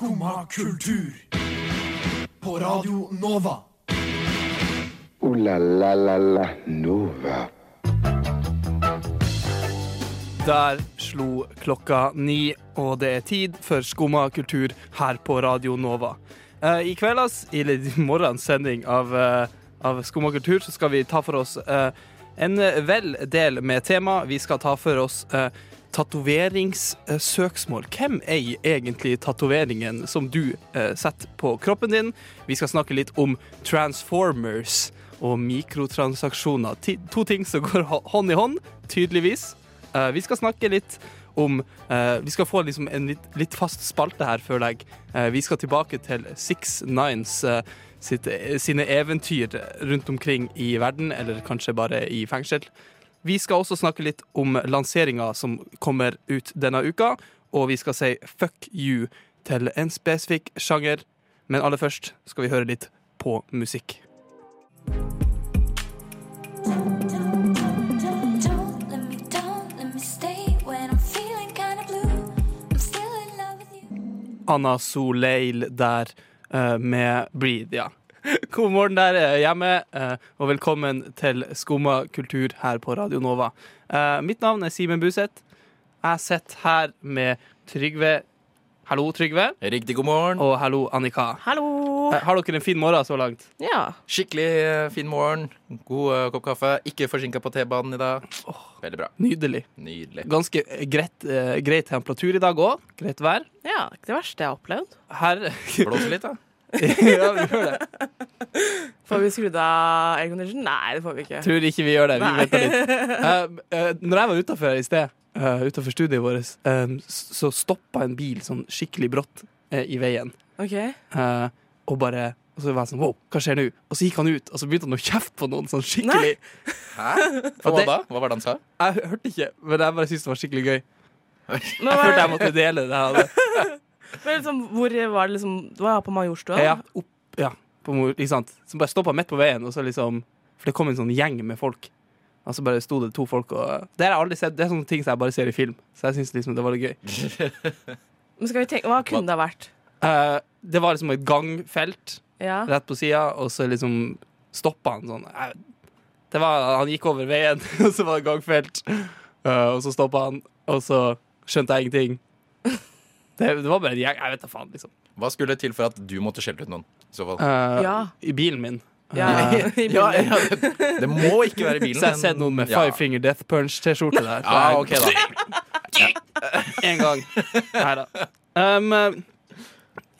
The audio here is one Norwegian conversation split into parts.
Skumma kultur. På Radio Nova. O-la-la-la-la Nova. Der slo klokka ni, og det er tid for Skumma kultur her på Radio Nova. Uh, I kveldas, eller i morgens sending av, uh, av Skumma kultur, så skal vi ta for oss uh, en vel del med tema. Vi skal ta for oss uh, tatoveringssøksmål. Hvem eier egentlig tatoveringen som du eh, setter på kroppen din? Vi skal snakke litt om transformers og mikrotransaksjoner. Ti to ting som går hånd i hånd, tydeligvis. Eh, vi skal snakke litt om eh, Vi skal få liksom en litt, litt fast spalte her, føler jeg. Eh, vi skal tilbake til Six Nines eh, sitt, sine eventyr rundt omkring i verden, eller kanskje bare i fengsel. Vi skal også snakke litt om lanseringa som kommer ut denne uka, og vi skal si fuck you til en spesifikk sjanger. Men aller først skal vi høre litt på musikk. Anna Soleil der uh, med Breathe, ja. God morgen der eh, hjemme, eh, og velkommen til Skumma kultur her på Radio Nova. Eh, mitt navn er Simen Buseth. Jeg sitter her med Trygve. Hallo, Trygve. Riktig god morgen. Og hallo, Annika. Hallo! Har dere en fin morgen så langt? Ja. Skikkelig fin morgen. God kopp kaffe. Ikke forsinka på T-banen i dag. Veldig bra. Nydelig. Nydelig. Ganske greit, greit temperatur i dag òg. Greit vær. ja. Ikke det verste jeg har opplevd. Her Blåser litt, da. Ja, vi gjør det. Får vi skrudd av aircondition? Nei, det får vi ikke. Tror ikke vi gjør det. Vi venter litt. Uh, uh, når jeg var utafor i sted, uh, utafor studiet vårt, eh, så stoppa en bil sånn skikkelig brått uh, i veien. OK. Eh, og bare og så var jeg sånn Wow, hva skjer nå? Og så gikk han ut, og så begynte han å kjefte på noen sånn skikkelig. Hæ? Hva det- Hva var det han sa? Jeg hørte ikke, men jeg bare syntes det var skikkelig gøy. Jeg følte jeg måtte dele det. her. Men liksom, hvor var det liksom Du var på Majorstua? Ja, opp, ja på, mor- ikke sant? Så bare stoppa midt på veien, og så liksom For det kom en sånn gjeng med folk. Og så bare sto det to folk og Det har jeg aldri sett. Det er sånne ting som jeg bare ser i film. Så jeg syns liksom det var litt gøy. Men skal vi tenke, Hva kunne det ha vært? Uh, det var liksom et gangfelt Ja. rett på sida, og så liksom stoppa han sånn. Det var, han gikk over veien, og så var det gangfelt. Uh, og så stoppa han, og så skjønte jeg ingenting. Det, det var bare jeg. Jeg vet da faen, liksom. Hva skulle til for at du måtte skjelte ut noen? I så fall. Eh, Ja. I bilen min. ja. Eh, i Ja, bilen. ja, det, det må ikke være i bilen. Så jeg har sett noen med Ja. Five Finger Death Punch-T-skjorte der. Ja, ok da En gang. Nei da. Um,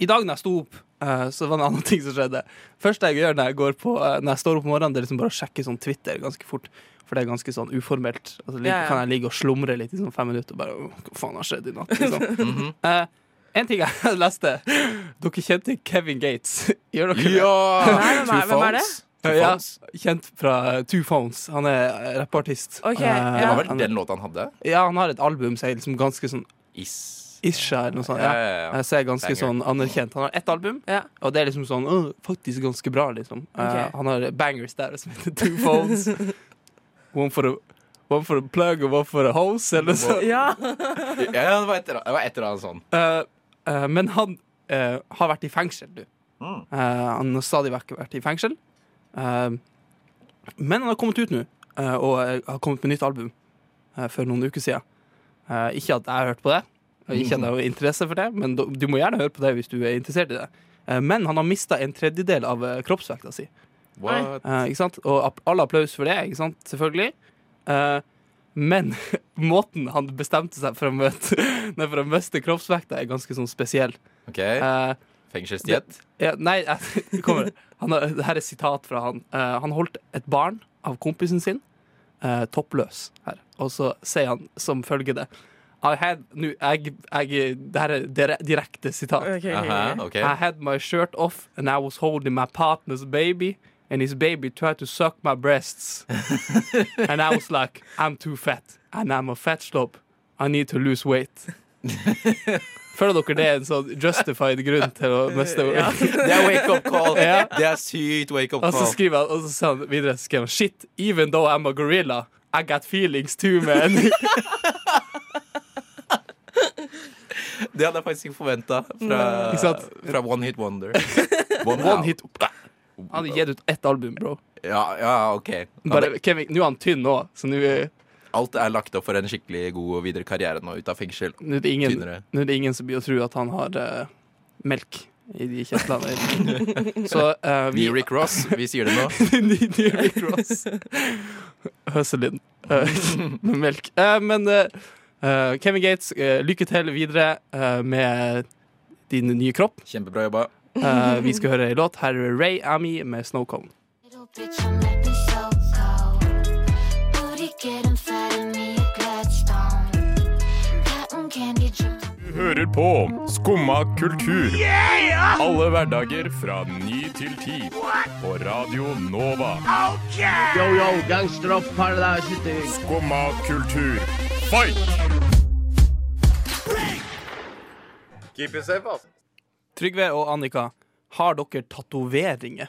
I dag når jeg sto opp, eh, så var det en annen ting som skjedde. Første jeg gjør når jeg, går på, eh, når jeg står opp om morgenen, det er liksom bare å sjekke sånn Twitter ganske fort. For det er ganske sånn uformelt. Altså, like, Ja, ja. Kan jeg ligge og slumre litt i sånn fem minutter og bare Hva faen har skjedd i natt? Liksom. mm -hmm. uh, en ting jeg leste Dere kjente Kevin Gates. Gjør dere det? Nei, hvem er- hvem er det? Ja, kjent fra Two Phones. Han er rappartist. Okay, uh. Det var vel han- den låta han hadde? Ja, han har et album som er liksom ganske sånn Is. Isha eller noe sånt. Ja, Ja. ja, så er ganske Banger. sånn anerkjent. Han har ett album, Ja. og det er liksom sånn faktisk ganske bra, liksom. Okay. Uh, han har bangers der som heter Two Phones. one, for the one for the plug og one for the house, eller noe sånt. ja. Ja, det var et eller annet- sånn. Eh, eh, men han uh, har vært i fengsel, du. Mm. Eh, han har stadig vekk vært i fengsel. Eh, men han har kommet ut nå, eh, og har kommet med nytt album eh, for noen uker siden. Eh, ikke at jeg har hørt på det, og ikke at jeg har interesse for det, men du, du må gjerne høre på det hvis du er interessert i det. Eh, men han har mista en tredjedel av kroppsvekta si. What? Eh, ikke sant? Og all applaus for det, ikke sant? selvfølgelig. Uh, men måten han bestemte seg for å, møte, nei, for å miste kroppsvekta, er ganske sånn spesiell. OK. uh, Fengselsdiett. ja, nei, jeg, kommer. Han har, det her er sitat fra han. Uh, han holdt et barn av kompisen sin eh, toppløs her. Og så sier han som følger det. I had, nu, jeg, jeg, det her er dire- direkte sitat. Okay, okay. I had my shirt off and I was holding my partner's baby and his baby tried to suck my breasts. and I was like, I'm too fat and I'm a fat slope. I need to lose weight. Føler dere det er en sånn justified grunn til å miste Ja. Det er wake up call. Ja. Det er sykt wake up call. Og så skriver han, og så sa han videre skriver han, Shit, even though I'm a gorilla, I got feelings too, man. Det hadde jeg faktisk ikke forventa fra, fra One Hit Wonder. One, One hit Han hadde gitt ut ett album, bro. Ja, ja, OK. Bare, Kevin, nå er han tynn nå, så nå er Alt er lagt opp for en skikkelig god videre karriere nå, ut av fengsel. nå er det ingen, er det ingen som blir å tro at han har uh, melk i de kjeftlene. så uh, vi Rick Ross, vi sier det nå. Ny Rick Ross. Høselin Uh, melk. Uh, men eh, eh, Kevin Gates, eh, lykke til videre eh, med din nye kropp. Kjempebra jobba. Eh, vi skal høre ei låt. Her er Ray Ami med Snow Cone. Little bitch, you make me so cold. Booty getting fat in me, a Gladstone. Cotton candy drip. Du hører på Skumma kultur. Alle hverdager fra ny til ti. På Radio Nova. Yo, yo, gangsteropp, paradise, Skumma kultur, fight! Keep it safe, ass. Trygve og Annika, har dere tatoveringer?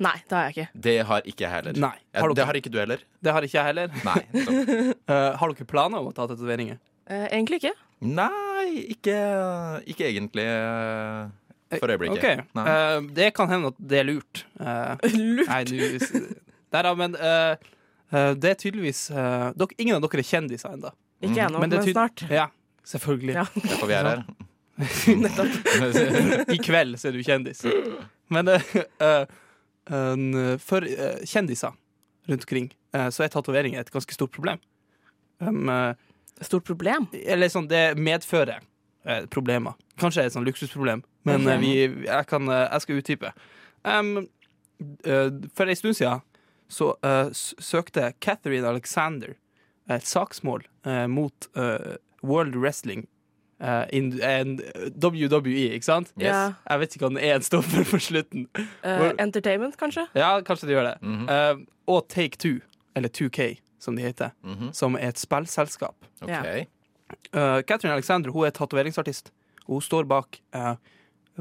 Nei, det har jeg ikke. Det har ikke jeg heller. Nei. har dere... det har ikke du heller. Det har ikke jeg heller. Nei. Eh, har dere planer om å ta tatoveringer? Uh, egentlig ikke. Nei, ikke, ikke egentlig eh, for øyeblikket. Ok, Nei. eh, Det kan hende at det er lurt. Eh, Lurt. Nei, nå Der, men eh, eh, det er tydeligvis dere, Ingen av dere er kjendiser ennå. Ikke ennå, Men men, snart. Ja, selvfølgelig. Ja. Derfor vi er her. I kveld så er du kjendis. Men uh, uh, for uh, kjendiser rundt omkring så er tatovering et ganske stort problem. Um, Stort problem. eller sånn, det medfører problemer. Kanskje et sånn luksusproblem, men Ok. eh, vi, jeg, kan, jeg skal utdype. Um, for en stund siden så søkte Catherine Alexander et saksmål mot World Wrestling. Eh, in, en WWE, ikke sant? Yes. Ja. Jeg vet ikke hva den er en stopper på slutten. Uh, Hvor- entertainment, kanskje? Ja, kanskje de gjør det. Mm -hmm. uh, og Take Two, eller 2K, som de heter, Mhm. som er et spillselskap. Okay. Uh, Catherine Alexander hun er tatoveringsartist. Hun står bak uh,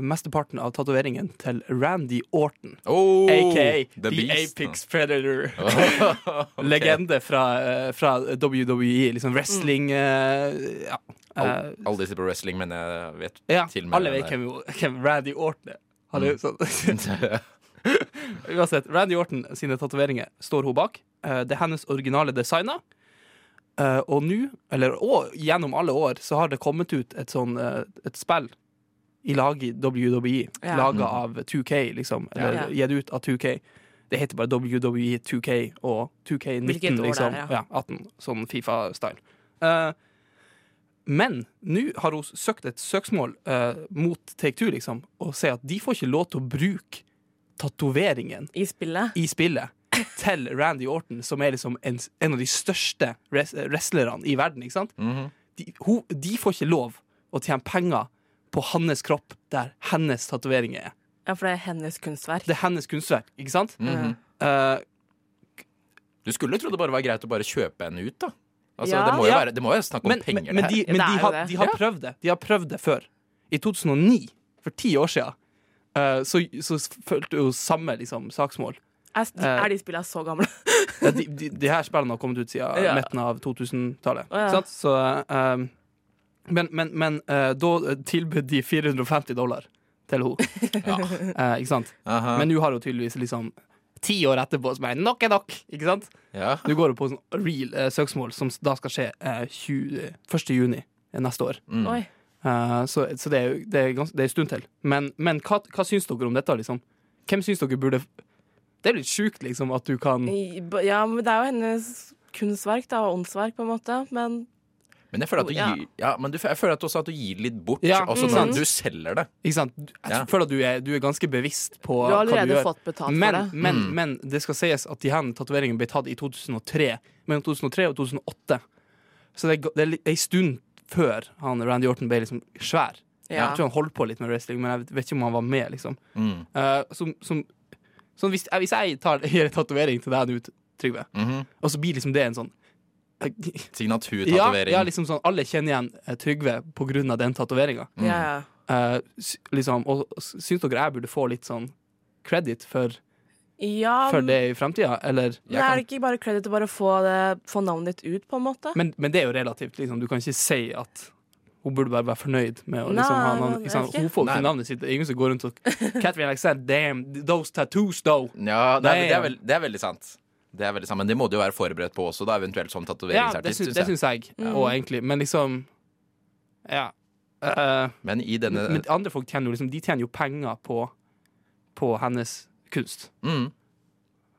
mesteparten av tatoveringen til Randy Orton. Oh, AKA The The, Apix Apex Predator. okay. Legende fra, uh, fra WWE. Liksom wrestling uh, Ja. All, alle disse på wrestling, men jeg vet ja til og med alle vet hvem, hvem Randy Orton er. Er jo sånn Mm. Uansett, Randy Orton sine tatoveringer står hun bak. Eh, det er hennes originale designer. Eh, og nå, eller og gjennom alle år, så har det kommet ut et sånn eh, et spill i lag i WWE. Ja. Laga av 2K, liksom. Eller Ja. gitt ut av 2K. Det heter bare WWE 2K og 2K19, Hvilket liksom. Der, er, ja. 18, sånn Fifa-style. Uh, men nå har hun søkt et søksmål uh, mot Take Two, liksom, og sier at de får ikke lov til å bruke tatoveringen I spillet. i spillet til Randy Orton, som er liksom en, en av de største res- wrestlerne i verden. ikke sant? Mhm. De, hun, de får ikke lov å tjene penger på hans kropp der hennes tatoveringer er. Ja, for det er hennes kunstverk. Det er hennes kunstverk, ikke sant? Mm -hmm. uh, Du skulle tro det bare var greit å bare kjøpe henne ut, da. Altså, Ja. det, må jo være, det må jo snakke om men, penger, men, men, det de, her. Men det de, har, de har Ja. prøvd det. De har prøvd det før. I 2009, for ti år siden, uh, så, så fulgte jo samme liksom, saksmål. Er, de, Eh. er de spillene så gamle? Ja, de, de, de her spillene har kommet ut siden Ja. midten av 2000-tallet. Oh, ja. Så, eh, men men, men uh, da tilbød de 450 dollar til henne. Eh, ikke sant? Aha. Men nå har hun tydeligvis liksom ti år etterpå som er nok er nok. Ikke sant? ja. Nå går hun på sånn real uh, søksmål, som da skal skje eh, 20, 1. juni neste år. Mm. Oi. Eh, så så det, er det, er gans, det er en stund til. Men, men hva, hva syns dere om dette? liksom? Hvem syns dere burde Det er litt sjukt, liksom, at du kan Ja, men det er jo hennes kunstverk, da, og åndsverk, på en måte. Men Men jeg føler at du Ja. gir, ja, men du, jeg føler at også at du gir litt bort, Ja, også mm. når du selger det. Ikke sant? Jeg Ja. føler at du er, du er ganske bevisst på du har Du har allerede fått betalt Men, for det. men, Mm. men det skal sies at de her tatoveringene ble tatt i 2003. Mellom 2003 og 2008. Så det er, det er ei stund før han Randy Orton ble liksom svær. Ja. Jeg tror han holdt på litt med wrestling, men jeg vet- ikke om han var med. liksom Mm. uh, som, som, hvis, hvis jeg tar, gir en tatovering til deg nå, Trygve, -hmm. og så blir liksom det en sånn Signaturtatovering. ja, liksom sånn Alle kjenner igjen eh, Trygve av den tatoveringa. Mm. Ja, ja. Eh, liksom, og syns dere jeg burde få litt sånn credit for, ja for det i framtida? Eller det er det ikke bare credit å bare få, det, få navnet ditt ut, på en måte? men, men det er jo relativt. Liksom. Du kan ikke si at Hun burde bare være fornøyd med å liksom ha navnet ikke. Hun får ikke navnet sitt. Det er ingen som går rundt og Catherine Alexander, damn, those tattoos, though. Ja, det er, det, er veld, det er veldig sant. Det er veldig sant, Men det må du jo være forberedt på også, da, eventuelt som Ja, det syns, synes jeg. jeg Mm. òg, egentlig. Men liksom Ja. Uh, Men i denne men andre folk tjener jo liksom De tjener jo penger på, på hennes kunst. mm,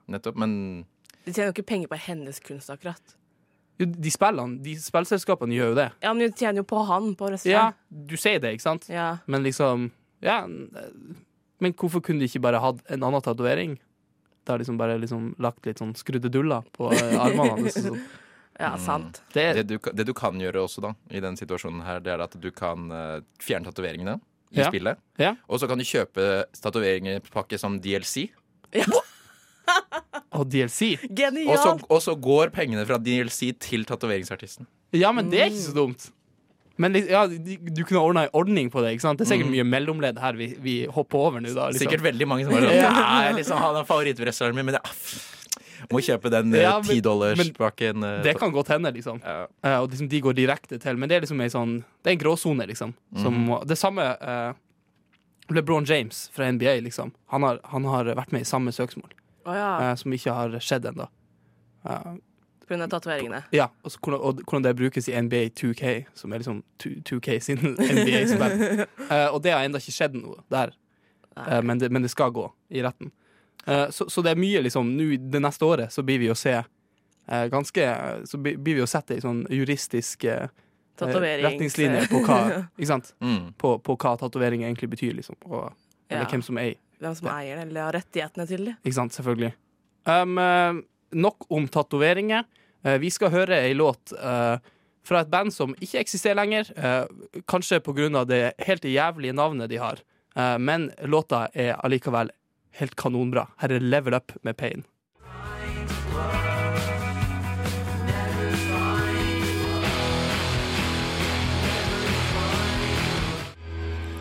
Nettopp. Men De tjener jo ikke penger på hennes kunst, akkurat. Jo, de spillene, de spillselskapene gjør jo det. Ja, men de tjener jo på han, på Ja, du sier det, ikke sant? Ja. Men liksom Ja, men hvorfor kunne de ikke bare hatt en annen tatovering? Da liksom bare liksom lagt litt sånn skrudde duller på eh, armene hans. sånn. ja, sant. Det er det du, det du kan gjøre også, da, i den situasjonen her, det er at du kan uh, fjerne tatoveringene i Ja. spillet. Ja. Og så kan du kjøpe tatoveringspakke som DLC. Og DLC. Og så, og så går pengene fra DLC til tatoveringsartisten. Ja, men det er ikke så dumt. Men ja, du kunne ordna en ordning på det. ikke sant? Det er sikkert mye mellomledd her vi, vi hopper over nå. da liksom. Sikkert veldig mange som bare sånn Nei, liksom, han er favorittrestauranten min, men det, pff, må kjøpe den Ja, men- Det kan godt hende, liksom. ja. Uh, og liksom, de går direkte til. Men det er liksom en sånn Det er en gråsone, liksom. Som, mm. Det samme uh, LeBron James fra NBA, liksom. Han har, han har vært med i samme søksmål, Oh, ja. uh, som ikke har skjedd ennå. Av tatoveringene. ja, og, så hvordan, og hvordan det brukes i NBA 2K, som er liksom 2, 2K sin NBA-spill. uh, og det har ennå ikke skjedd noe der, uh, men, det, men det skal gå i retten. Uh, så, så det er mye, liksom Nå det neste året så blir vi å se eh, ganske Så blir vi å sette i sånn juristisk retningslinje på hva Ikke sant? Mm. På, på hva tatovering egentlig betyr, liksom. Og, eller Ja. hvem som eier. Hvem som eier det, eller har rettighetene til det. Ikke sant, selvfølgelig. Um, eh, nok om tatoveringer. Eh, vi skal høre ei låt eh, fra et band som ikke eksisterer lenger. eh, kanskje av det helt jævlige navnet de har. Men låta er allikevel helt kanonbra. Her er Level Up med Pain.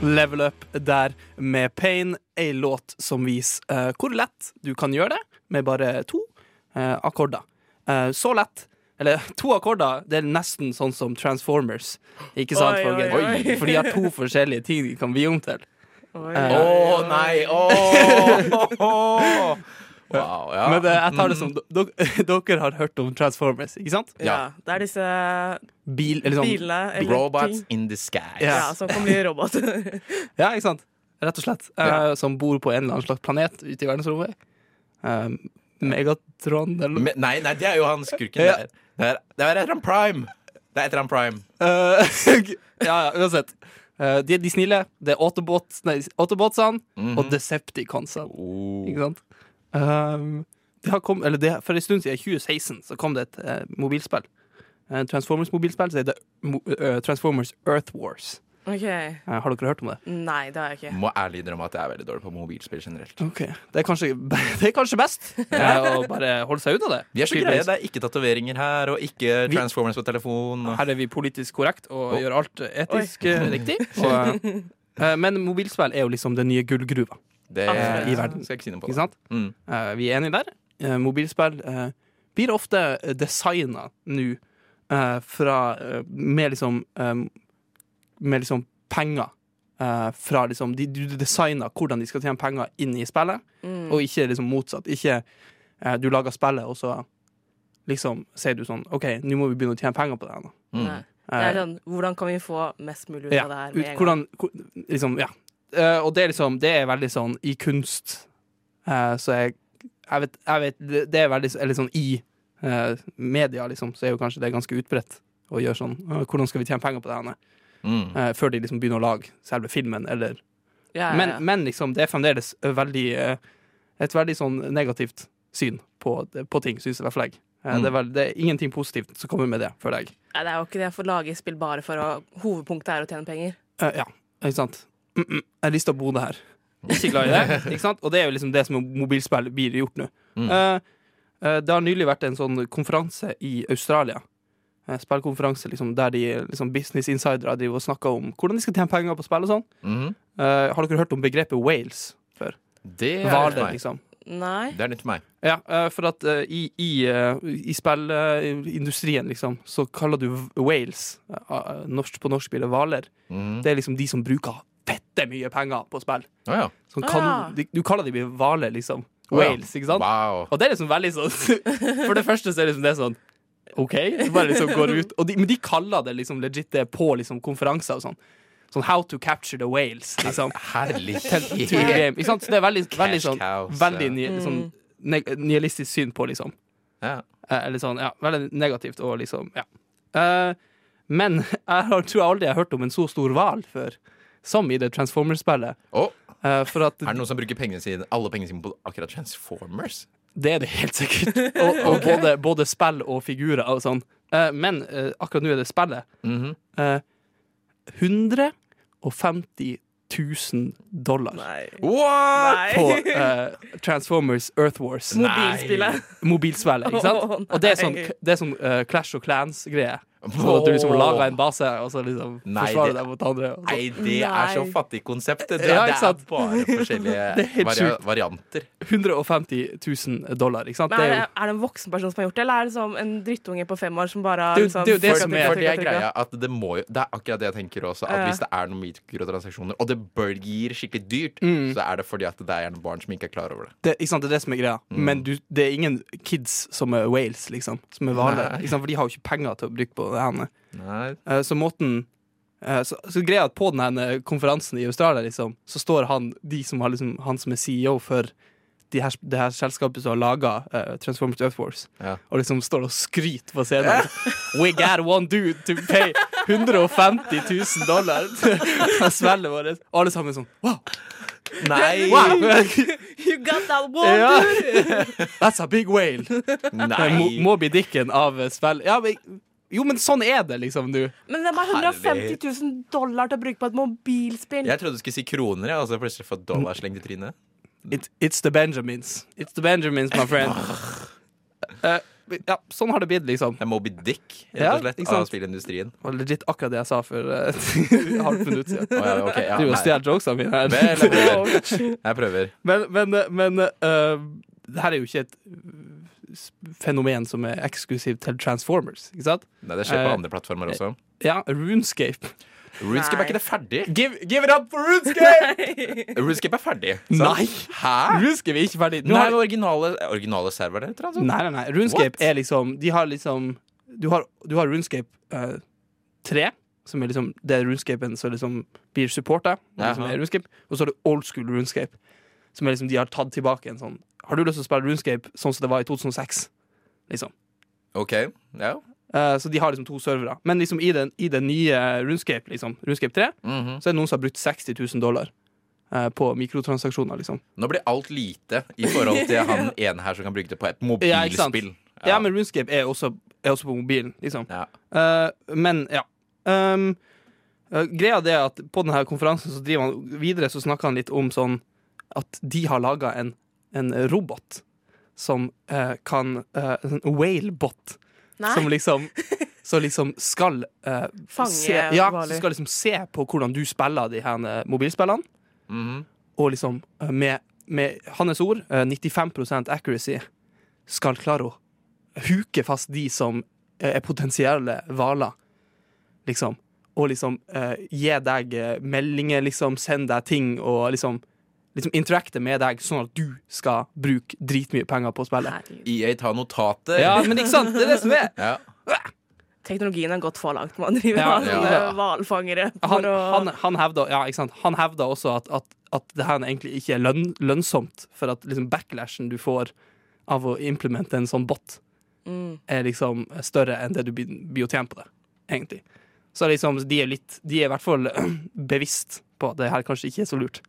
Level Up der med Pain, ei låt som viser uh, hvor lett du kan gjøre det med bare to uh, akkorder. Eh, så lett. Eller to akkorder, det er nesten sånn som Transformers. Ikke sant, folkens? oi. For de har to forskjellige ting de kan bli om til. Å uh, oh, nei! Åh! Wow, ja. Men eh, jeg tar det som dere, har hørt om Transformers, ikke sant? ja. Det er disse Bil, eller sånn, bilene eller Robots ting. in the Ja. Ja, som kan bli roboter. Ja, ikke sant? Rett og slett. Uh, som bor på en eller annen slags planet ute i verdensrommet. Eh, Megatron eller Men, nei, nei, det er jo han skurken Ja. der. Det er, det er etter Prime. Det er Etran Prime. Eh, ja, ja, uansett. Uh, de de snille. Det er Autobots, nei, Autobotsene Mhm. og Decepticonsene. Oh. Ikke sant? Um, kom, eller det, for en stund siden, i 2016, så kom det et uh, mobilspill. Transformers-mobilspill som heter det Transformers Earth Wars. OK. Eh, har dere hørt om det? Nei, det har jeg ikke. Må ærlig innrømme at jeg er veldig dårlig på mobilspill generelt. Okay. Det er kanskje, det er kanskje best eh, å bare holde seg unna det. Vi er så greie. Det er ikke tatoveringer her, og ikke Transformers på telefon. Og... Her er vi politisk korrekt og oh. gjør alt etisk Oi. riktig. Og, eh, men mobilspill er jo liksom den nye gullgruva. Det I verden. skal jeg ikke si noe på. Ikke det. sant? Mm. Eh, vi er enige der. Eh, mobilspill eh, blir ofte designa nå eh, fra eh, med liksom eh, Med liksom penger. Uh, fra liksom de, Du designer hvordan de skal tjene penger inn i spillet, Mm. og ikke liksom motsatt. Ikke uh, du lager spillet, og så liksom sier du sånn OK, nå må vi begynne å tjene penger på det her. Mm. Uh, Det er sånn, Hvordan kan vi få mest mulig ut Ja, av det her ut, med gang? hvordan, hvor- liksom, ja. Eh, og det er liksom Det er veldig sånn i kunst eh, Så jeg Jeg vet, jeg vet det, det er veldig Eller sånn i eh, media, liksom, så er jo kanskje det ganske utbredt å gjøre sånn «Å, Hvordan skal vi tjene penger på det her? Mm. uh, før de liksom begynner å lage selve filmen, eller Ja, ja, men, ja. men liksom, det er fremdeles veldig eh, et veldig sånn negativt syn på, på ting, syns i hvert fall jeg. Eh, Mm. det, er vel, det er ingenting positivt som kommer med det, føler jeg. Nei, det er jo ikke det for få lage spill bare for å Hovedpunktet er å tjene penger. Uh, ja, ikke sant. Mm -mm. Jeg har lyst til å bo det her. Ikke glad i det. ikke sant? Og det er jo liksom det som mobilspill blir gjort nå. Mm. uh, eh, det har nylig vært en sånn konferanse i Australia. Eh, Spillkonferanse liksom, der de liksom, business insidere driver og snakker om hvordan de skal tjene penger på spill og sånn. Mhm. Uh, har dere hørt om begrepet whales før? Det er Hvaler, meg. liksom. Nei. Det er nytt for meg. Ja, uh, for at uh, i, i, i spillindustrien, liksom, så kaller du whales eh, norsk, På norsk blir det hvaler. Mhm. Det er liksom de som bruker fette mye penger på spill. Å ja. Sånn, Ah, kan, ja. du, du kaller dem hvaler, liksom. Wales. Whales, ikke sant? Wow. Og det er liksom veldig sånn For det første så er det liksom det sånn OK, så bare liksom går ut og de, Men de kaller det liksom legit det på liksom konferanser og sånn. Sånn How to capture the whales, liksom. Herlig. Så det er veldig, veldig sånn Veldig ny, ni, sånn, nihilistisk syn på, liksom. Ja. Eh, Eller sånn, ja, veldig negativt og liksom, ja. Eh, men jeg har, tror jeg aldri jeg har hørt om en så stor hval før, som i det Transformers-spillet. Oh. Eh, er det noen som bruker pengene sine, alle pengene sine på akkurat Transformers? Det er det helt sikkert. Og, og både, både spill og figurer og sånn. Eh, men eh, akkurat nå er det spillet. Mhm. Eh, 150 000 dollar Nei. What?! Nei. på uh, Transformers Earth Wars. Mobilspillet. Mobilspillet, ikke sant? Og det er sånn, det er sånn uh, Clash of Clans-greie. Så at du liksom lager en base, og så liksom Nei, forsvarer deg mot andre. og Nei, det er så fattig konsept. Det, Ja, det ikke sant? er bare forskjellige Det er helt varianter. 150 000 dollar, ikke sant? Men er, det, er det en voksen person som har gjort det, eller er det som en drittunge på fem år som bare har Det er liksom, det er jo det trykket, som er- trykket, For det er trykket, trykket? greia at det må jo Det er akkurat det jeg tenker også. At Ja. hvis det er noen mikrotransaksjoner, og det bør gir skikkelig dyrt, Mm. så er det fordi at det er gjerne barn som ikke er klar over det. det, ikke sant? det er det som er greia. Mm. Men du, det er ingen kids som er whales, liksom. Som er hvaler. Sant? For de har jo ikke penger til å bruke på det her. Eh, Så måten eh, så, så greia at på den konferansen i Australia, liksom, så står han, de som har liksom, han som er CEO for de her, det her selskapet som har laga Transformers Earth Wars, Ja. og liksom står og skryter på scenen. We got one dude to pay 150 000 dollar for spillet vårt. Og alle sammen sånn wow! Nei! wow. You got that one, ja. dude! That's a big whale. Nei. Moby Dicken av eh, spill. Ja, men, jo, men sånn er det, liksom, du. Men de har 150 000 dollar til å bruke på et mobilspill. Jeg trodde du skulle si kroner, ja, og så plutselig få dollar slengt i trynet. It, it's the Benjamins. It's the Benjamins, my friend. Uh, ja, sånn har det blitt, liksom. Det er Moby Dick, rett og slett, ja, av spillindustrien. Det var legit akkurat det jeg sa for uh, et halvt minutt siden. Oh, ja, okay, ja, Du og stjeler jokesene mine her. Vel, jeg prøver. Jeg prøver. Men, men, men uh, det her er jo ikke et uh, fenomen som er eksklusivt til Transformers, ikke sant? Nei, det skjer på Eh, andre plattformer også. Ja, Runescape. Runescape er ikke det ferdig? Give, give it up for Runescape! Runescape er ferdig. sant? Nei. Hæ? Runescape er ikke ferdig. Nå Nei, har, originale, originale servere, jeg. nei, nei, nei. Runescape What? er liksom De har liksom Du har, du har Runescape uh, 3, som er liksom det Runescapen som liksom blir supporta. Liksom er Runescape. Og så har du old school Runescape, som er liksom de har tatt tilbake en sånn Har du lyst til å spille Runescape sånn som det var i 2006? Liksom. OK. Ja. uh, så de har liksom to servere. Men liksom i den, i den nye Runescape, liksom, Runescape 3, Mhm. så er det noen som har brukt 60 000 dollar eh, på mikrotransaksjoner, liksom. Nå blir alt lite i forhold til han ene her som kan bruke det på et Ja, ja. mobilspill. Ja, men Runescape er også, er også på mobilen, liksom. Ja. Uh, men ja. Um, uh, greia det er at på denne konferansen så driver han videre så snakker han litt om sånn at de har laga en, en robot som eh, kan uh, En whalebot. Som liksom som liksom skal eh, Fange se, Ja, som skal liksom se på hvordan du spiller de her eh, mobilspillene. Mhm. Og liksom eh, med, med hans ord, eh, 95% accuracy, skal klare å huke fast de som eh, er potensielle hvaler. Liksom. Og liksom eh, gi deg eh, meldinger, liksom, send deg ting og liksom Liksom interacte med deg, sånn at du skal bruke dritmye penger på spillet. EA tar notater. Ja, men ikke sant? Det er det som er. Ja. Teknologien har gått for langt. Man driver Ja, ja. hvalfangere Han, han, han hevder, ja. Han også at, at, at det her egentlig ikke er lønn, lønnsomt, for at liksom backlashen du får av å implemente en sånn bot, mm. er liksom større enn det du blir blir å tjene på det, egentlig. Så liksom, de er litt De er i hvert fall bevisst på at det her kanskje ikke er så lurt.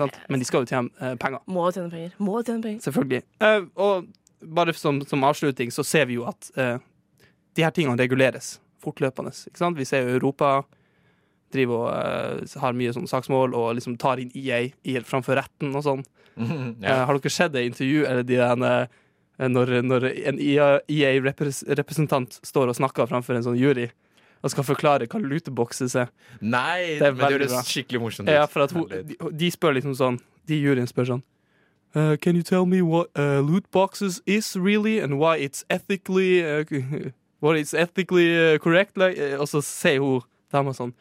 Sant? Men de skal jo tjene eh, penger. Må tjene penger. Må tjene penger. Selvfølgelig. Eh, og bare som, som avslutning så ser vi jo at eh, de her tingene reguleres fortløpende. Ikke sant? Vi ser jo Europa driver og uh, har mye sånn saksmål og liksom tar inn EA i, framfor retten og sånn. Eh, ja. har dere sett det intervju eller de der, uh, når, når en EA-representant står og snakker framfor en sånn jury og skal forklare hva lootboxes er? Nei, Det er men det høres skikkelig morsomt ut. Ja, for at hun, de, de spør liksom sånn De juryen spør sånn uh, can you tell me what uh, lootboxes is really, and why it's ethically uh, what it's ethically uh, correct? Like, uh, og så sier hun dama sånn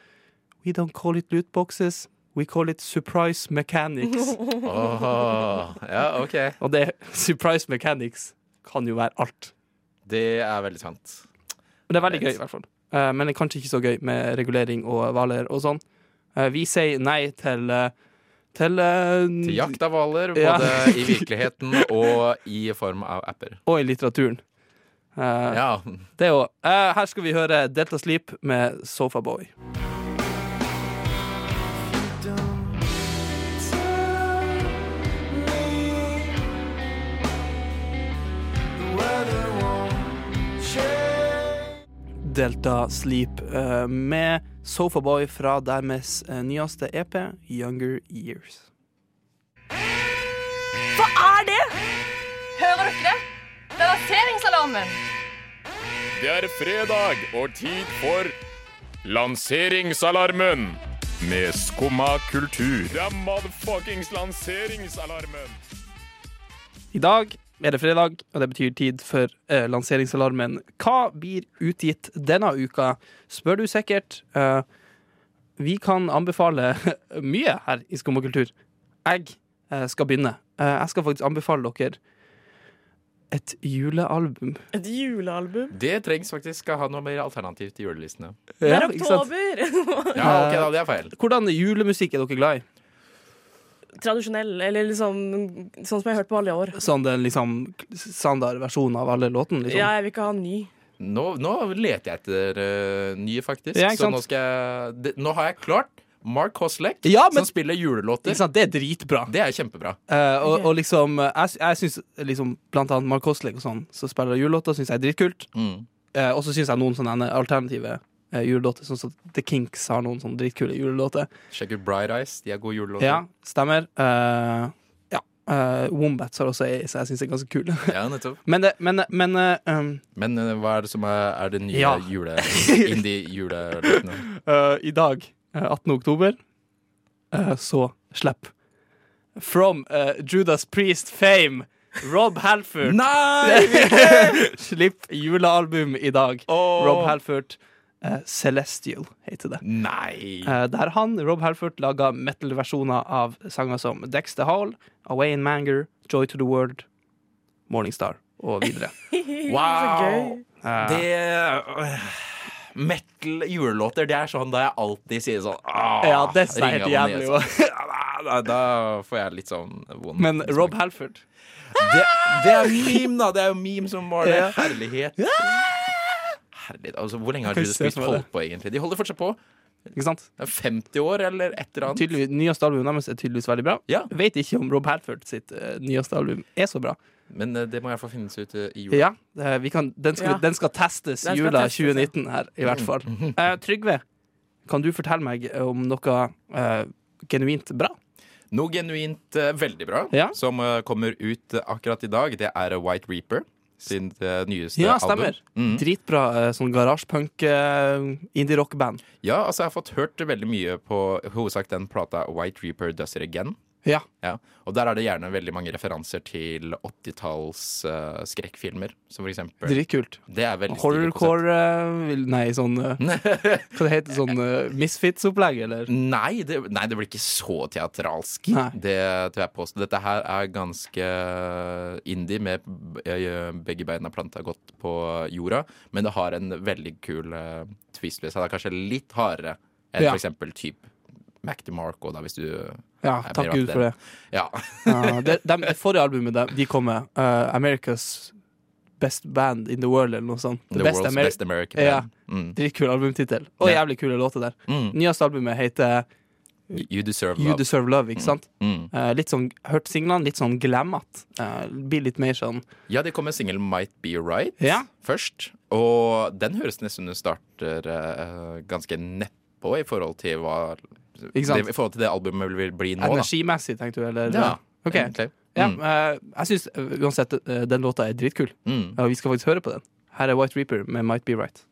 We don't call it lootboxes. We call it surprise mechanics. Åh, ja, OK. og det surprise mechanics kan jo være alt. Det er veldig sant. Men det er veldig gøy, i hvert fall. Eh, men det er kanskje ikke så gøy med regulering og hvaler og sånn. Eh, vi sier nei til eh, til, Til jakt av hvaler, Ja. både i virkeligheten og i form av apper. Og i litteraturen. Ja. Det òg. her skal vi høre Delta Sleep med Sofaboy. Delta Sleep eh, med Sofaboy fra deres eh, nyeste EP, Younger Years. Hva er det? Hører dere det? Det er lanseringsalarmen. Det er fredag og tid for Lanseringsalarmen med Skumma kultur. Det er motherfuckings lanseringsalarmen. I dag er det fredag, og det betyr tid for eh, lanseringsalarmen. Hva blir utgitt denne uka, spør du sikkert. Eh, vi kan anbefale mye her i Skum og kultur. Jeg eh, skal begynne. Eh, jeg skal faktisk anbefale dere et julealbum. Et julealbum. Det trengs faktisk å ha noe mer alternativ til julelistene. Det er oktober! Ja, ok, da, det er feil. Hvordan julemusikk er dere glad i? Tradisjonell, eller liksom sånn som jeg har hørt på alle år. Sånn den liksom standardversjonen av alle låtene? Liksom. Ja, jeg vil ikke ha ny. Nå, nå leter jeg etter uh, nye, faktisk. Ja, så nå, skal jeg, det, nå har jeg klart Mark Hoslek, Ja, men- som spiller julelåter. Ikke sant? Det er dritbra. Det er kjempebra. Uh, og, okay. og liksom Jeg, jeg syns liksom blant annet Mark Hoslek og sånn, som spiller julelåter, syns jeg er dritkult. Mm. Uh, og så syns jeg noen sånne alternative eh, julelåter, sånn som The Kinks har noen sånne dritkule julelåter. Sjekk ut Bright Eyes. De er gode julelåter. Ja, stemmer. Eh, ja. Eh, Wombats har også ei, som jeg syns er ganske kule. Ja, nettopp. men det, men, men eh, um, Men eh, hva er det som er, er det nye Ja. jule, indie-julelåtene? eh, i dag, eh, 18. oktober, eh, så slipp From eh, Judas Priest fame, Rob Halford. Nei! Slipp julealbum i dag. Åh. Rob Halford. Eh, Celestial heter det. Nei! Eh, der han, Rob Halford, laga metal-versjoner av sanger som Dexter Hall, Away in Manger, Joy to the World, Morningstar og videre. Wow! Eh, Det øh, Metal julelåter, det er sånn da jeg alltid sier sånn ja, det er helt jævlig. nesa. da, da får jeg litt sånn vond Men. Rob Halford det, det er meme, da. Det er jo meme som var det. Ja. Herlighet. Altså, hvor lenge har Judas Priest holdt på, egentlig? De holder fortsatt på. Ikke sant? Er 50 år, eller et eller annet. Tydeligvis, nyeste albumet deres er tydeligvis veldig bra. Ja. Vet ikke om Rob Halford sitt uh, nyeste album er så bra. Men uh, det må i hvert fall finnes ut uh, i jula. Ja, kan, den, skal, Ja. den skal testes Den skal jula testes, 2019 her, i hvert fall. Eh, Trygve, kan du fortelle meg om noe eh, genuint bra? Noe genuint veldig bra Ja. som kommer ut akkurat i dag. Det er White Reaper sin eh, nyeste Ja, album. stemmer. Mm. Dritbra eh, sånn garasjepunk uh, indie-rock-band. Ja, altså jeg har fått hørt veldig mye på hovedsak den plata White Reaper Does It Again. Ja. Ja, og der er det gjerne veldig mange referanser til 80-talls uh, skrekkfilmer, som for eksempel. Dritkult. Horrorcore uh, Nei, sånn eh, Hva det heter Sånn uh, Misfits-opplegg, eller? Nei det, nei, det blir ikke så teatralsk. Nei. Det tror jeg påstår. Dette her er ganske indie, med eh, begge beina planta godt på jorda. Men det har en veldig kul eh, twist ved seg. Det er kanskje litt hardere enn Ja. for eksempel type Mac DeMarco, da, hvis du Ja, er takk Gud for det. Ja. uh, det, de, det forrige albumet de, de kom med, uh, America's Best Band in the World, eller noe sånt. The Best World's Ameri- Best American Ja. Band. Mm. Dritkul albumtittel. Og jævlig kule låter der. Mm. Nyeste albumet heter You Deserve Love. You Deserve Love, ikke sant? Mm. Eh, litt sånn, Hørt singlene, litt sånn glemmete. Uh, blir litt mer sånn Ja, det kom en singel Might Be Right Ja. først. Og den høres nesten ut som den starter uh, ganske nedpå i forhold til hva I forhold til det albumet vil bli nå, energimessig, tenkte du, eller? Ja, okay. egentlig. Ja, Mm. eh, jeg syns uansett eh, den låta er dritkul. Mm. Og vi skal faktisk høre på den. Her er White Reaper med Might Be Right.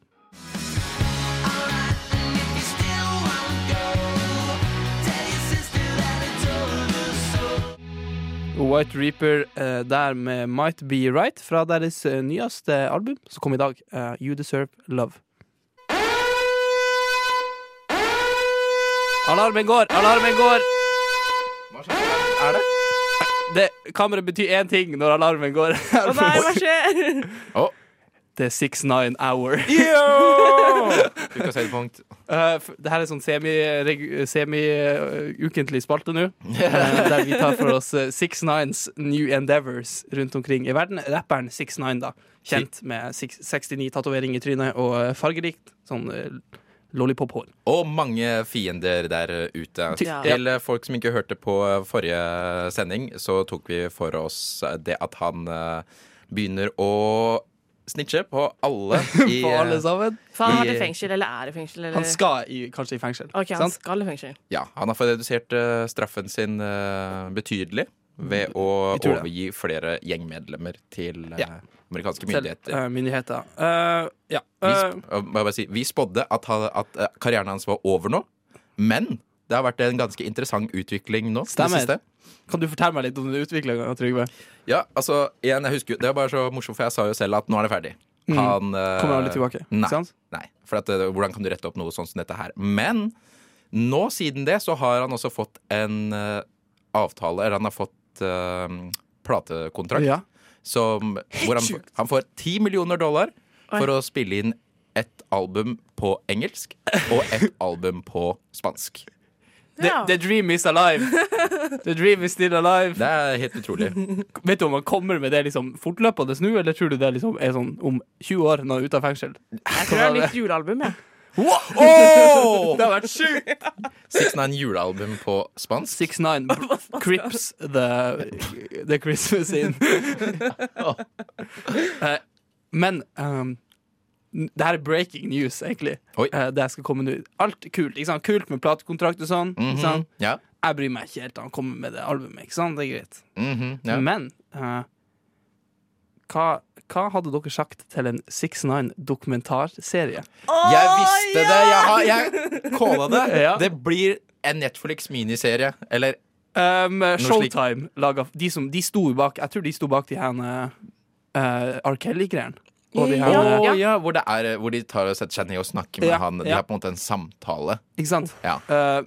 White Reaper eh, der med Might Be Right fra deres eh, nyeste album, som kom i dag. eh, You Deserve Love. Alarmen går! Alarmen går! Hva skjer? er det? Det, kammeret betyr én ting når alarmen går. Å nei, hva skjer? Det er 6-9 hour. Ukas høydepunkt. Uh, det her er sånn semi-ukentlig semi, uh, spalte nå. uh, der vi tar for oss uh, 6-9s new endeavors rundt omkring i verden. Rapperen 6-9, da. Kjent med 69 tatoveringer i trynet og fargerikt sånn uh, lollipop-hår. Og mange fiender der ute. Ja. Til folk som ikke hørte på eh, forrige sending, så tok vi for oss eh, det at han eh, begynner å snitche på alle i På alle sammen. For han har i- vært i fengsel, eller er i fengsel? Eller? Han skal i, kanskje i fengsel. Ok, han sant? skal i fengsel. Ja, han har fått redusert uh, straffen sin uh, betydelig ved å Vi det. overgi flere gjengmedlemmer til eh, Ja. amerikanske myndigheter. myndigheter. uh, myndigheter. Uh, ja. Vi, Uh, jeg bare si, vi spådde at, han- at eh, karrieren hans var over nå, men det har vært en ganske interessant utvikling nå. det Stemmer. kan du fortelle meg litt om den utviklinga, Trygve? Ja, altså, igjen, jeg husker Det var så morsomt, for jeg sa jo selv at nå er det ferdig. Mm. Han mm. Kommer litt tilbake. Nei. nei for at, eh, hvordan kan du rette opp noe sånn som dette her? Men nå siden det så har han også fått en eh, avtale, eller han har fått eh, platekontrakt, Ja. som, hvor han, han får 10 millioner dollar Oi. for å spille inn et album på engelsk og et album på spansk. The, Ja. the dream is alive. The dream is still alive. Det er helt utrolig. Vet du om han kommer med det liksom fortløpende nå, eller tror du det liksom er sånn om 20 år når han er ute av fengsel? Jeg tror det er nytt julealbum, jeg. Det har vært sjukt! 69 julealbum på spansk. 6-9 Crips the, the Christmas in. uh, men um, det her er breaking news, egentlig. Oi. Uh, det skal komme nå. Alt kult. Ikke sant? Kult med platekontrakt og sånn. Mhm. ikke sant? Ja. Jeg bryr meg ikke helt om han kommer med det albumet. Ikke sant? Det er greit. Mhm, ja. Men eh, hva, hva hadde dere sagt til en 6-9 dokumentarserie? Jeg visste det! Jeg, har, jeg kåla det. Ja. Det blir en Netflix-miniserie. Eller Um, Showtime Laget, de, som, de sto bak Jeg tror de sto bak de her uh, R. Kelly-greiene. Og de her ja. hvor, det er, hvor de tar og setter seg ned og snakker med Ja, han. De ja. har på en måte en samtale. Ikke sant? Ja. Eh,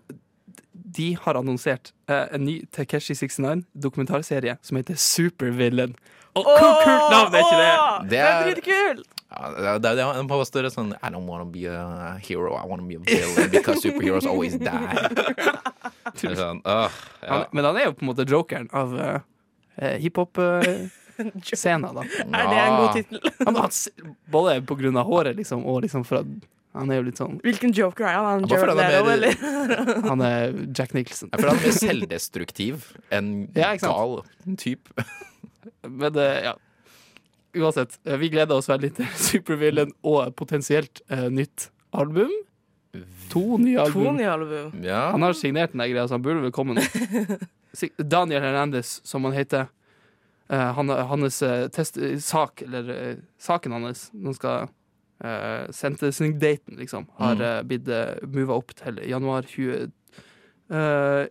de har annonsert uh, en ny Takeshi 69 dokumentarserie som heter Supervillain. Og hvor kult navn er ikke det? Det er dritkult! dritkul! ja, det er, det han påstår det sånn I don't wanna be a hero, I wanna be a villain because superheroes always die. Sånn, uh, ja. Han, men han er jo på en måte jokeren av uh, hiphop-scenen, da. Er det en god tittel? Både på grunn av håret, liksom, og liksom for at han er jo litt sånn Hvilken joker er han? Han Bare han er mer- eller? Han er Jack Nicholson. Jeg føler han er mer selvdestruktiv enn Ja, gal type. Men det, ja. Uansett, eh, vi gleder oss veldig til Supervillain og potensielt eh, nytt album. To nye To nye album. Ja. Han har signert den greia, så han burde vel komme nå. Daniel Hernandez, som han heter. Uh, han, hans eh, test, sak, eller uh, saken hans, han skal uh, sentencing-daten, liksom, har uh, blitt uh, mova opp til januar 20... eh,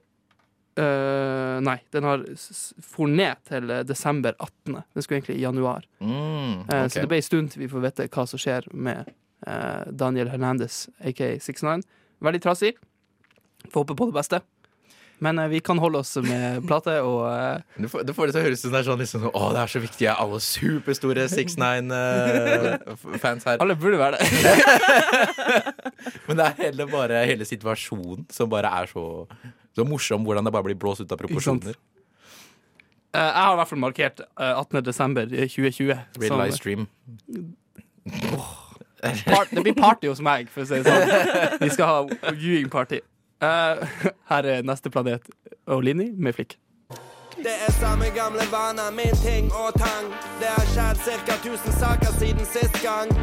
eh, nei, den har for ned til eh, desember 18. Den skulle egentlig i januar. Mm, okay. uh, Så det ble en stund til vi får vite hva som skjer med uh, Daniel Hernandez, aka 69. Veldig trassig. Får håpe på det beste. Men eh, vi kan holde oss med plate og eh, Du får, du får det til å høres ut som det er sånn liksom, Å, det er så viktig, jeg er alle superstore 6ix9-fans her. Alle burde være det. Men det er hele, bare hele situasjonen som bare er så, så morsom, hvordan det bare blir blåst ut av proporsjoner. Uh, jeg har i hvert fall markert uh, 18. desember 2020. Real Oh, livestream. part, det blir party hos meg, for å si det sånn. Vi skal ha viewing party. Uh, her er neste planet og Linni med flikk. Det er samme gamle vaner, min ting og tang. Det har skjedd ca. 1000 saker siden sist gang.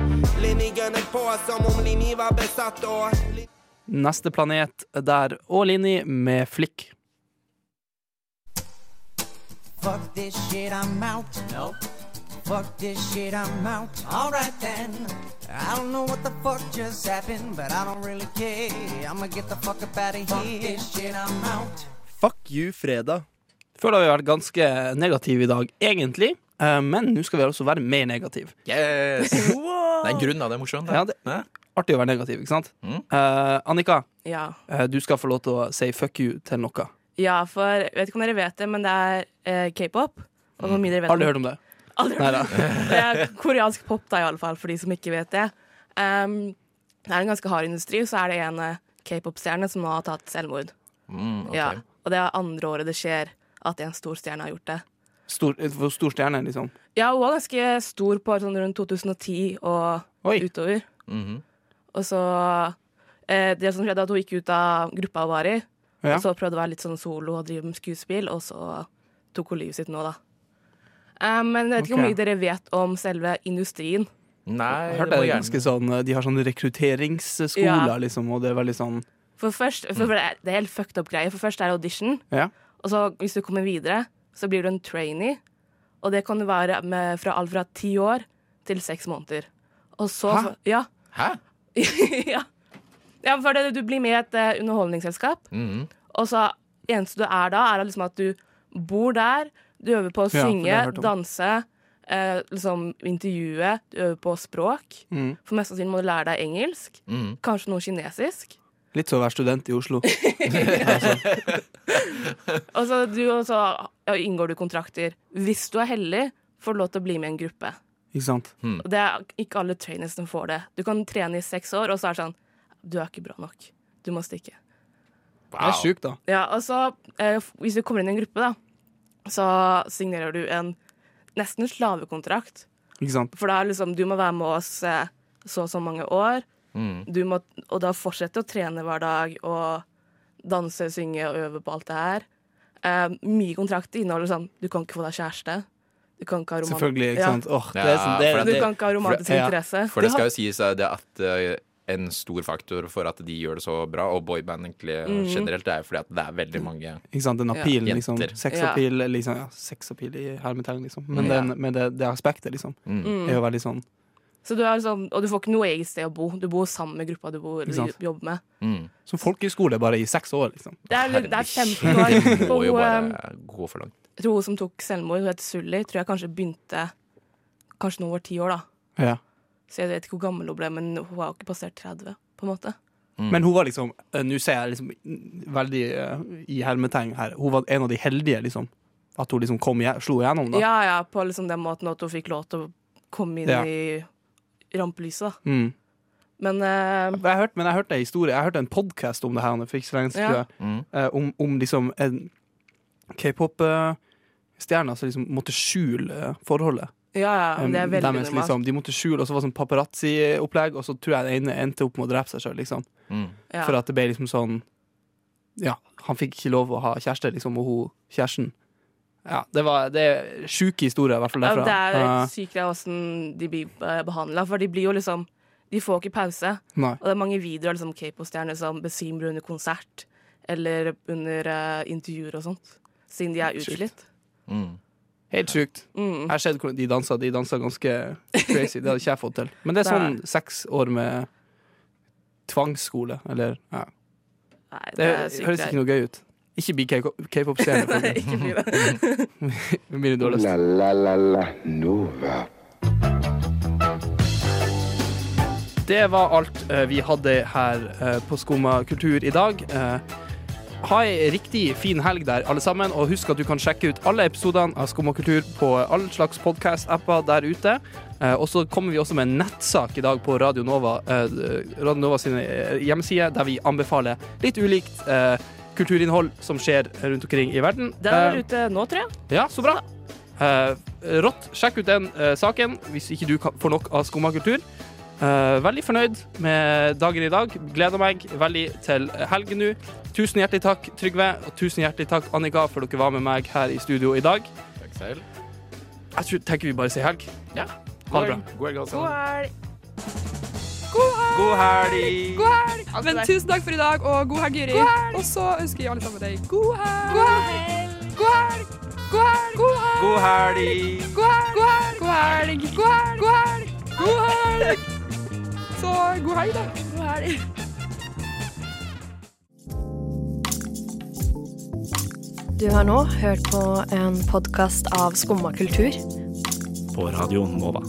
Linni gønner på som om Linni var besatt og Neste planet der og Linni med flikk. Fuck this shit, I'm out. Nope. Fuck this shit, I'm out. Alright then. I don't know what the fuck just happened, but I don't really care. I'ma get the fuck up out of here. Fuck this shit, I'm out. Fuck you, fredag. Føler vi har vært ganske negative i dag, egentlig. Eh, Men nå skal vi også være mer negative. Yes! Det er en grunn, da. Det er morsomt. Ja, det er artig å være negativ, ikke sant? Eh, Annika, Ja. uh, du skal få lov til å si fuck you til noe. ja, for jeg vet ikke om dere vet det, men det er uh, k-pop. Og hvor mye dere vet Aldri hørt om det. Aldri Neida. Det er koreansk pop, da, i alle fall, for de som ikke vet det. Um, det er en ganske hard industri, og så er det en k-pop-stjerne som nå har tatt selvmord. Mm, okay. ja, og det er andre året det skjer at en stor stjerne har gjort det. Stor, for stor stjerne, liksom. Ja, hun var ganske stor på sånn rundt 2010 og utover. Mhm. Og så eh, Det som skjedde, at hun gikk ut av gruppa hun var i. Ja. Og så prøvde å være litt sånn solo og drive med skuespill, og så tok hun livet sitt nå, da. Eh, men jeg vet ikke okay. hvor mye dere vet om selve industrien. Nei, hørte det var ganske sånn De har sånne rekrutteringsskoler, Ja. liksom, og det er veldig sånn For først, for det er- det er helt fucked up greie. For først er det audition, Ja. og så hvis du kommer videre, så blir du en trainee. Og det kan være med fra alt fra ti år til seks måneder. Og så Hæ? Ja. Hæ? ja. ja, for det, du blir med i et eh, underholdningsselskap, -hmm. og så eneste du er da, er liksom at du bor der, du øver på å Ja, synge, danse, eh, liksom intervjue, du øver på språk. Mm. For mest sannsynlig må du lære deg engelsk, mm. kanskje noe kinesisk. Litt som å være student i Oslo. Og så, du, også, ja, inngår du kontrakter. Hvis du er heldig, får du lov til å bli med i en gruppe. Ikke sant? Hmm. det er ikke alle trainers som får det. Du kan trene i seks år, og så er det sånn Du er ikke bra nok. Du må stikke. Det er sjukt, da. Ja, og så, eh, hvis du kommer inn i en gruppe, da, så signerer du en nesten slavekontrakt. Ikke sant? For da er liksom, du må være med oss eh, så og så mange år, Mm. du må, og da fortsette å trene hver dag og danse, synge og øve på alt det her. Eh, mye kontrakt inneholder sånn Du kan ikke få deg kjæreste. Du kan ikke ha romantisk Selvfølgelig, ikke Ja. Oh, det er sånn, det, ja, det, Du kan ikke ha romantisk for det- interesse. For det skal jo sies det at uh, en stor faktor for at de gjør det så bra, og boyband egentlig mm. generelt, det er fordi at det er veldig mange Ikke sant, den appealen, liksom. Jenter. Sexappeal, liksom. Ja, sex i hermetegn, liksom. Men, Mm. den, men det, det aspektet, liksom, Mm. er jo veldig sånn Så du er sånn, og du får ikke noe eget sted å bo. Du bor sammen med gruppa du bor, Ikke jobber med. Mm. Som folkehøyskole, bare i seks år, liksom. Det er, det er 15 Det år. må jo bare gå for langt. Jeg tror hun som tok selvmord, hun heter Sully, tror jeg kanskje begynte Kanskje nå over ti år, da. Ja. Så jeg vet ikke hvor gammel hun ble, men hun har ikke passert 30, på en måte. Mm. Men hun var liksom eh, Nå ser jeg liksom veldig uh, i hermetegn her. Hun var en av de heldige, liksom. At hun liksom kom slo igjennom, da. Ja, ja, på liksom den måten at hun fikk lov til å komme inn Ja. i rampelyset. Mm. Men uh, Jeg hørte, men jeg hørte en historie Jeg hørte en podkast om det her for ikke så lenge siden, Ja. Mm. Eh, om, om liksom en k-pop-stjerne som liksom måtte skjule forholdet. ja, ja, det er Um, veldig deres, liksom, de måtte skjule, og så var det sånn paparazzi-opplegg, og så tror jeg den ene endte opp med å drepe seg sjøl, liksom. Mm. Ja. For at det ble liksom sånn Ja, han fikk ikke lov å ha kjæreste, liksom, og hun kjæresten Ja, det var Det er sjuke historier, i hvert fall Ja, det er Eh, sykt hvordan de blir behandla, for de blir jo liksom De får ikke pause. Nei. Og det er mange videoer av liksom, K-pop-stjerner som besvimer under konsert eller under uh, intervjuer og sånt, siden de er utslitt. Mm. Helt sjukt. Mm. Jeg har sett hvordan de dansa. De dansa ganske crazy. Det hadde ikke jeg fått til. Men det er Det er- sånn seks år med tvangsskole, eller ja. Nei, Det, det høres ikke noe gøy ut. Ikke bli K-pop-stjerne. Nei, Ikke bli det. Det blir dårlig. La la la la Nova. Det var alt eh, vi hadde her eh, på Skumma kultur i dag. Eh, ha ei riktig fin helg der, alle sammen. Og husk at du kan sjekke ut alle episodene av Skumma kultur på all slags podkast-apper der ute. Og så kommer vi også med en nettsak i dag på Radio Nova, Radio Nova sine hjemmesider, der vi anbefaler litt ulikt kulturinnhold som skjer rundt omkring i verden. Den er Eh, ute nå, tror jeg. ja, så bra. Eh, rått. Sjekk ut den eh, saken hvis ikke du kan, får nok av skumma kultur. Eh, veldig fornøyd med dagen i dag. Gleder meg veldig til helgen nå. Tusen hjertelig takk, Trygve, og tusen hjertelig takk, Annika, for dere var med meg her i studio i dag. Takk selv. Jeg tror, tenker vi bare sier helg. Ja. Ha det bra. God helg, God helg. God helg! God helg! Men tusen takk for i dag, og god helg, Juri. Og så ønsker jeg alle sammen deg god helg. God helg! God helg! God helg! God helg! God helg! God helg! God helg! God helg! God helg! Så god helg, da. God helg. Du har nå hørt på en podkast av Skumma kultur. På radioen Nova.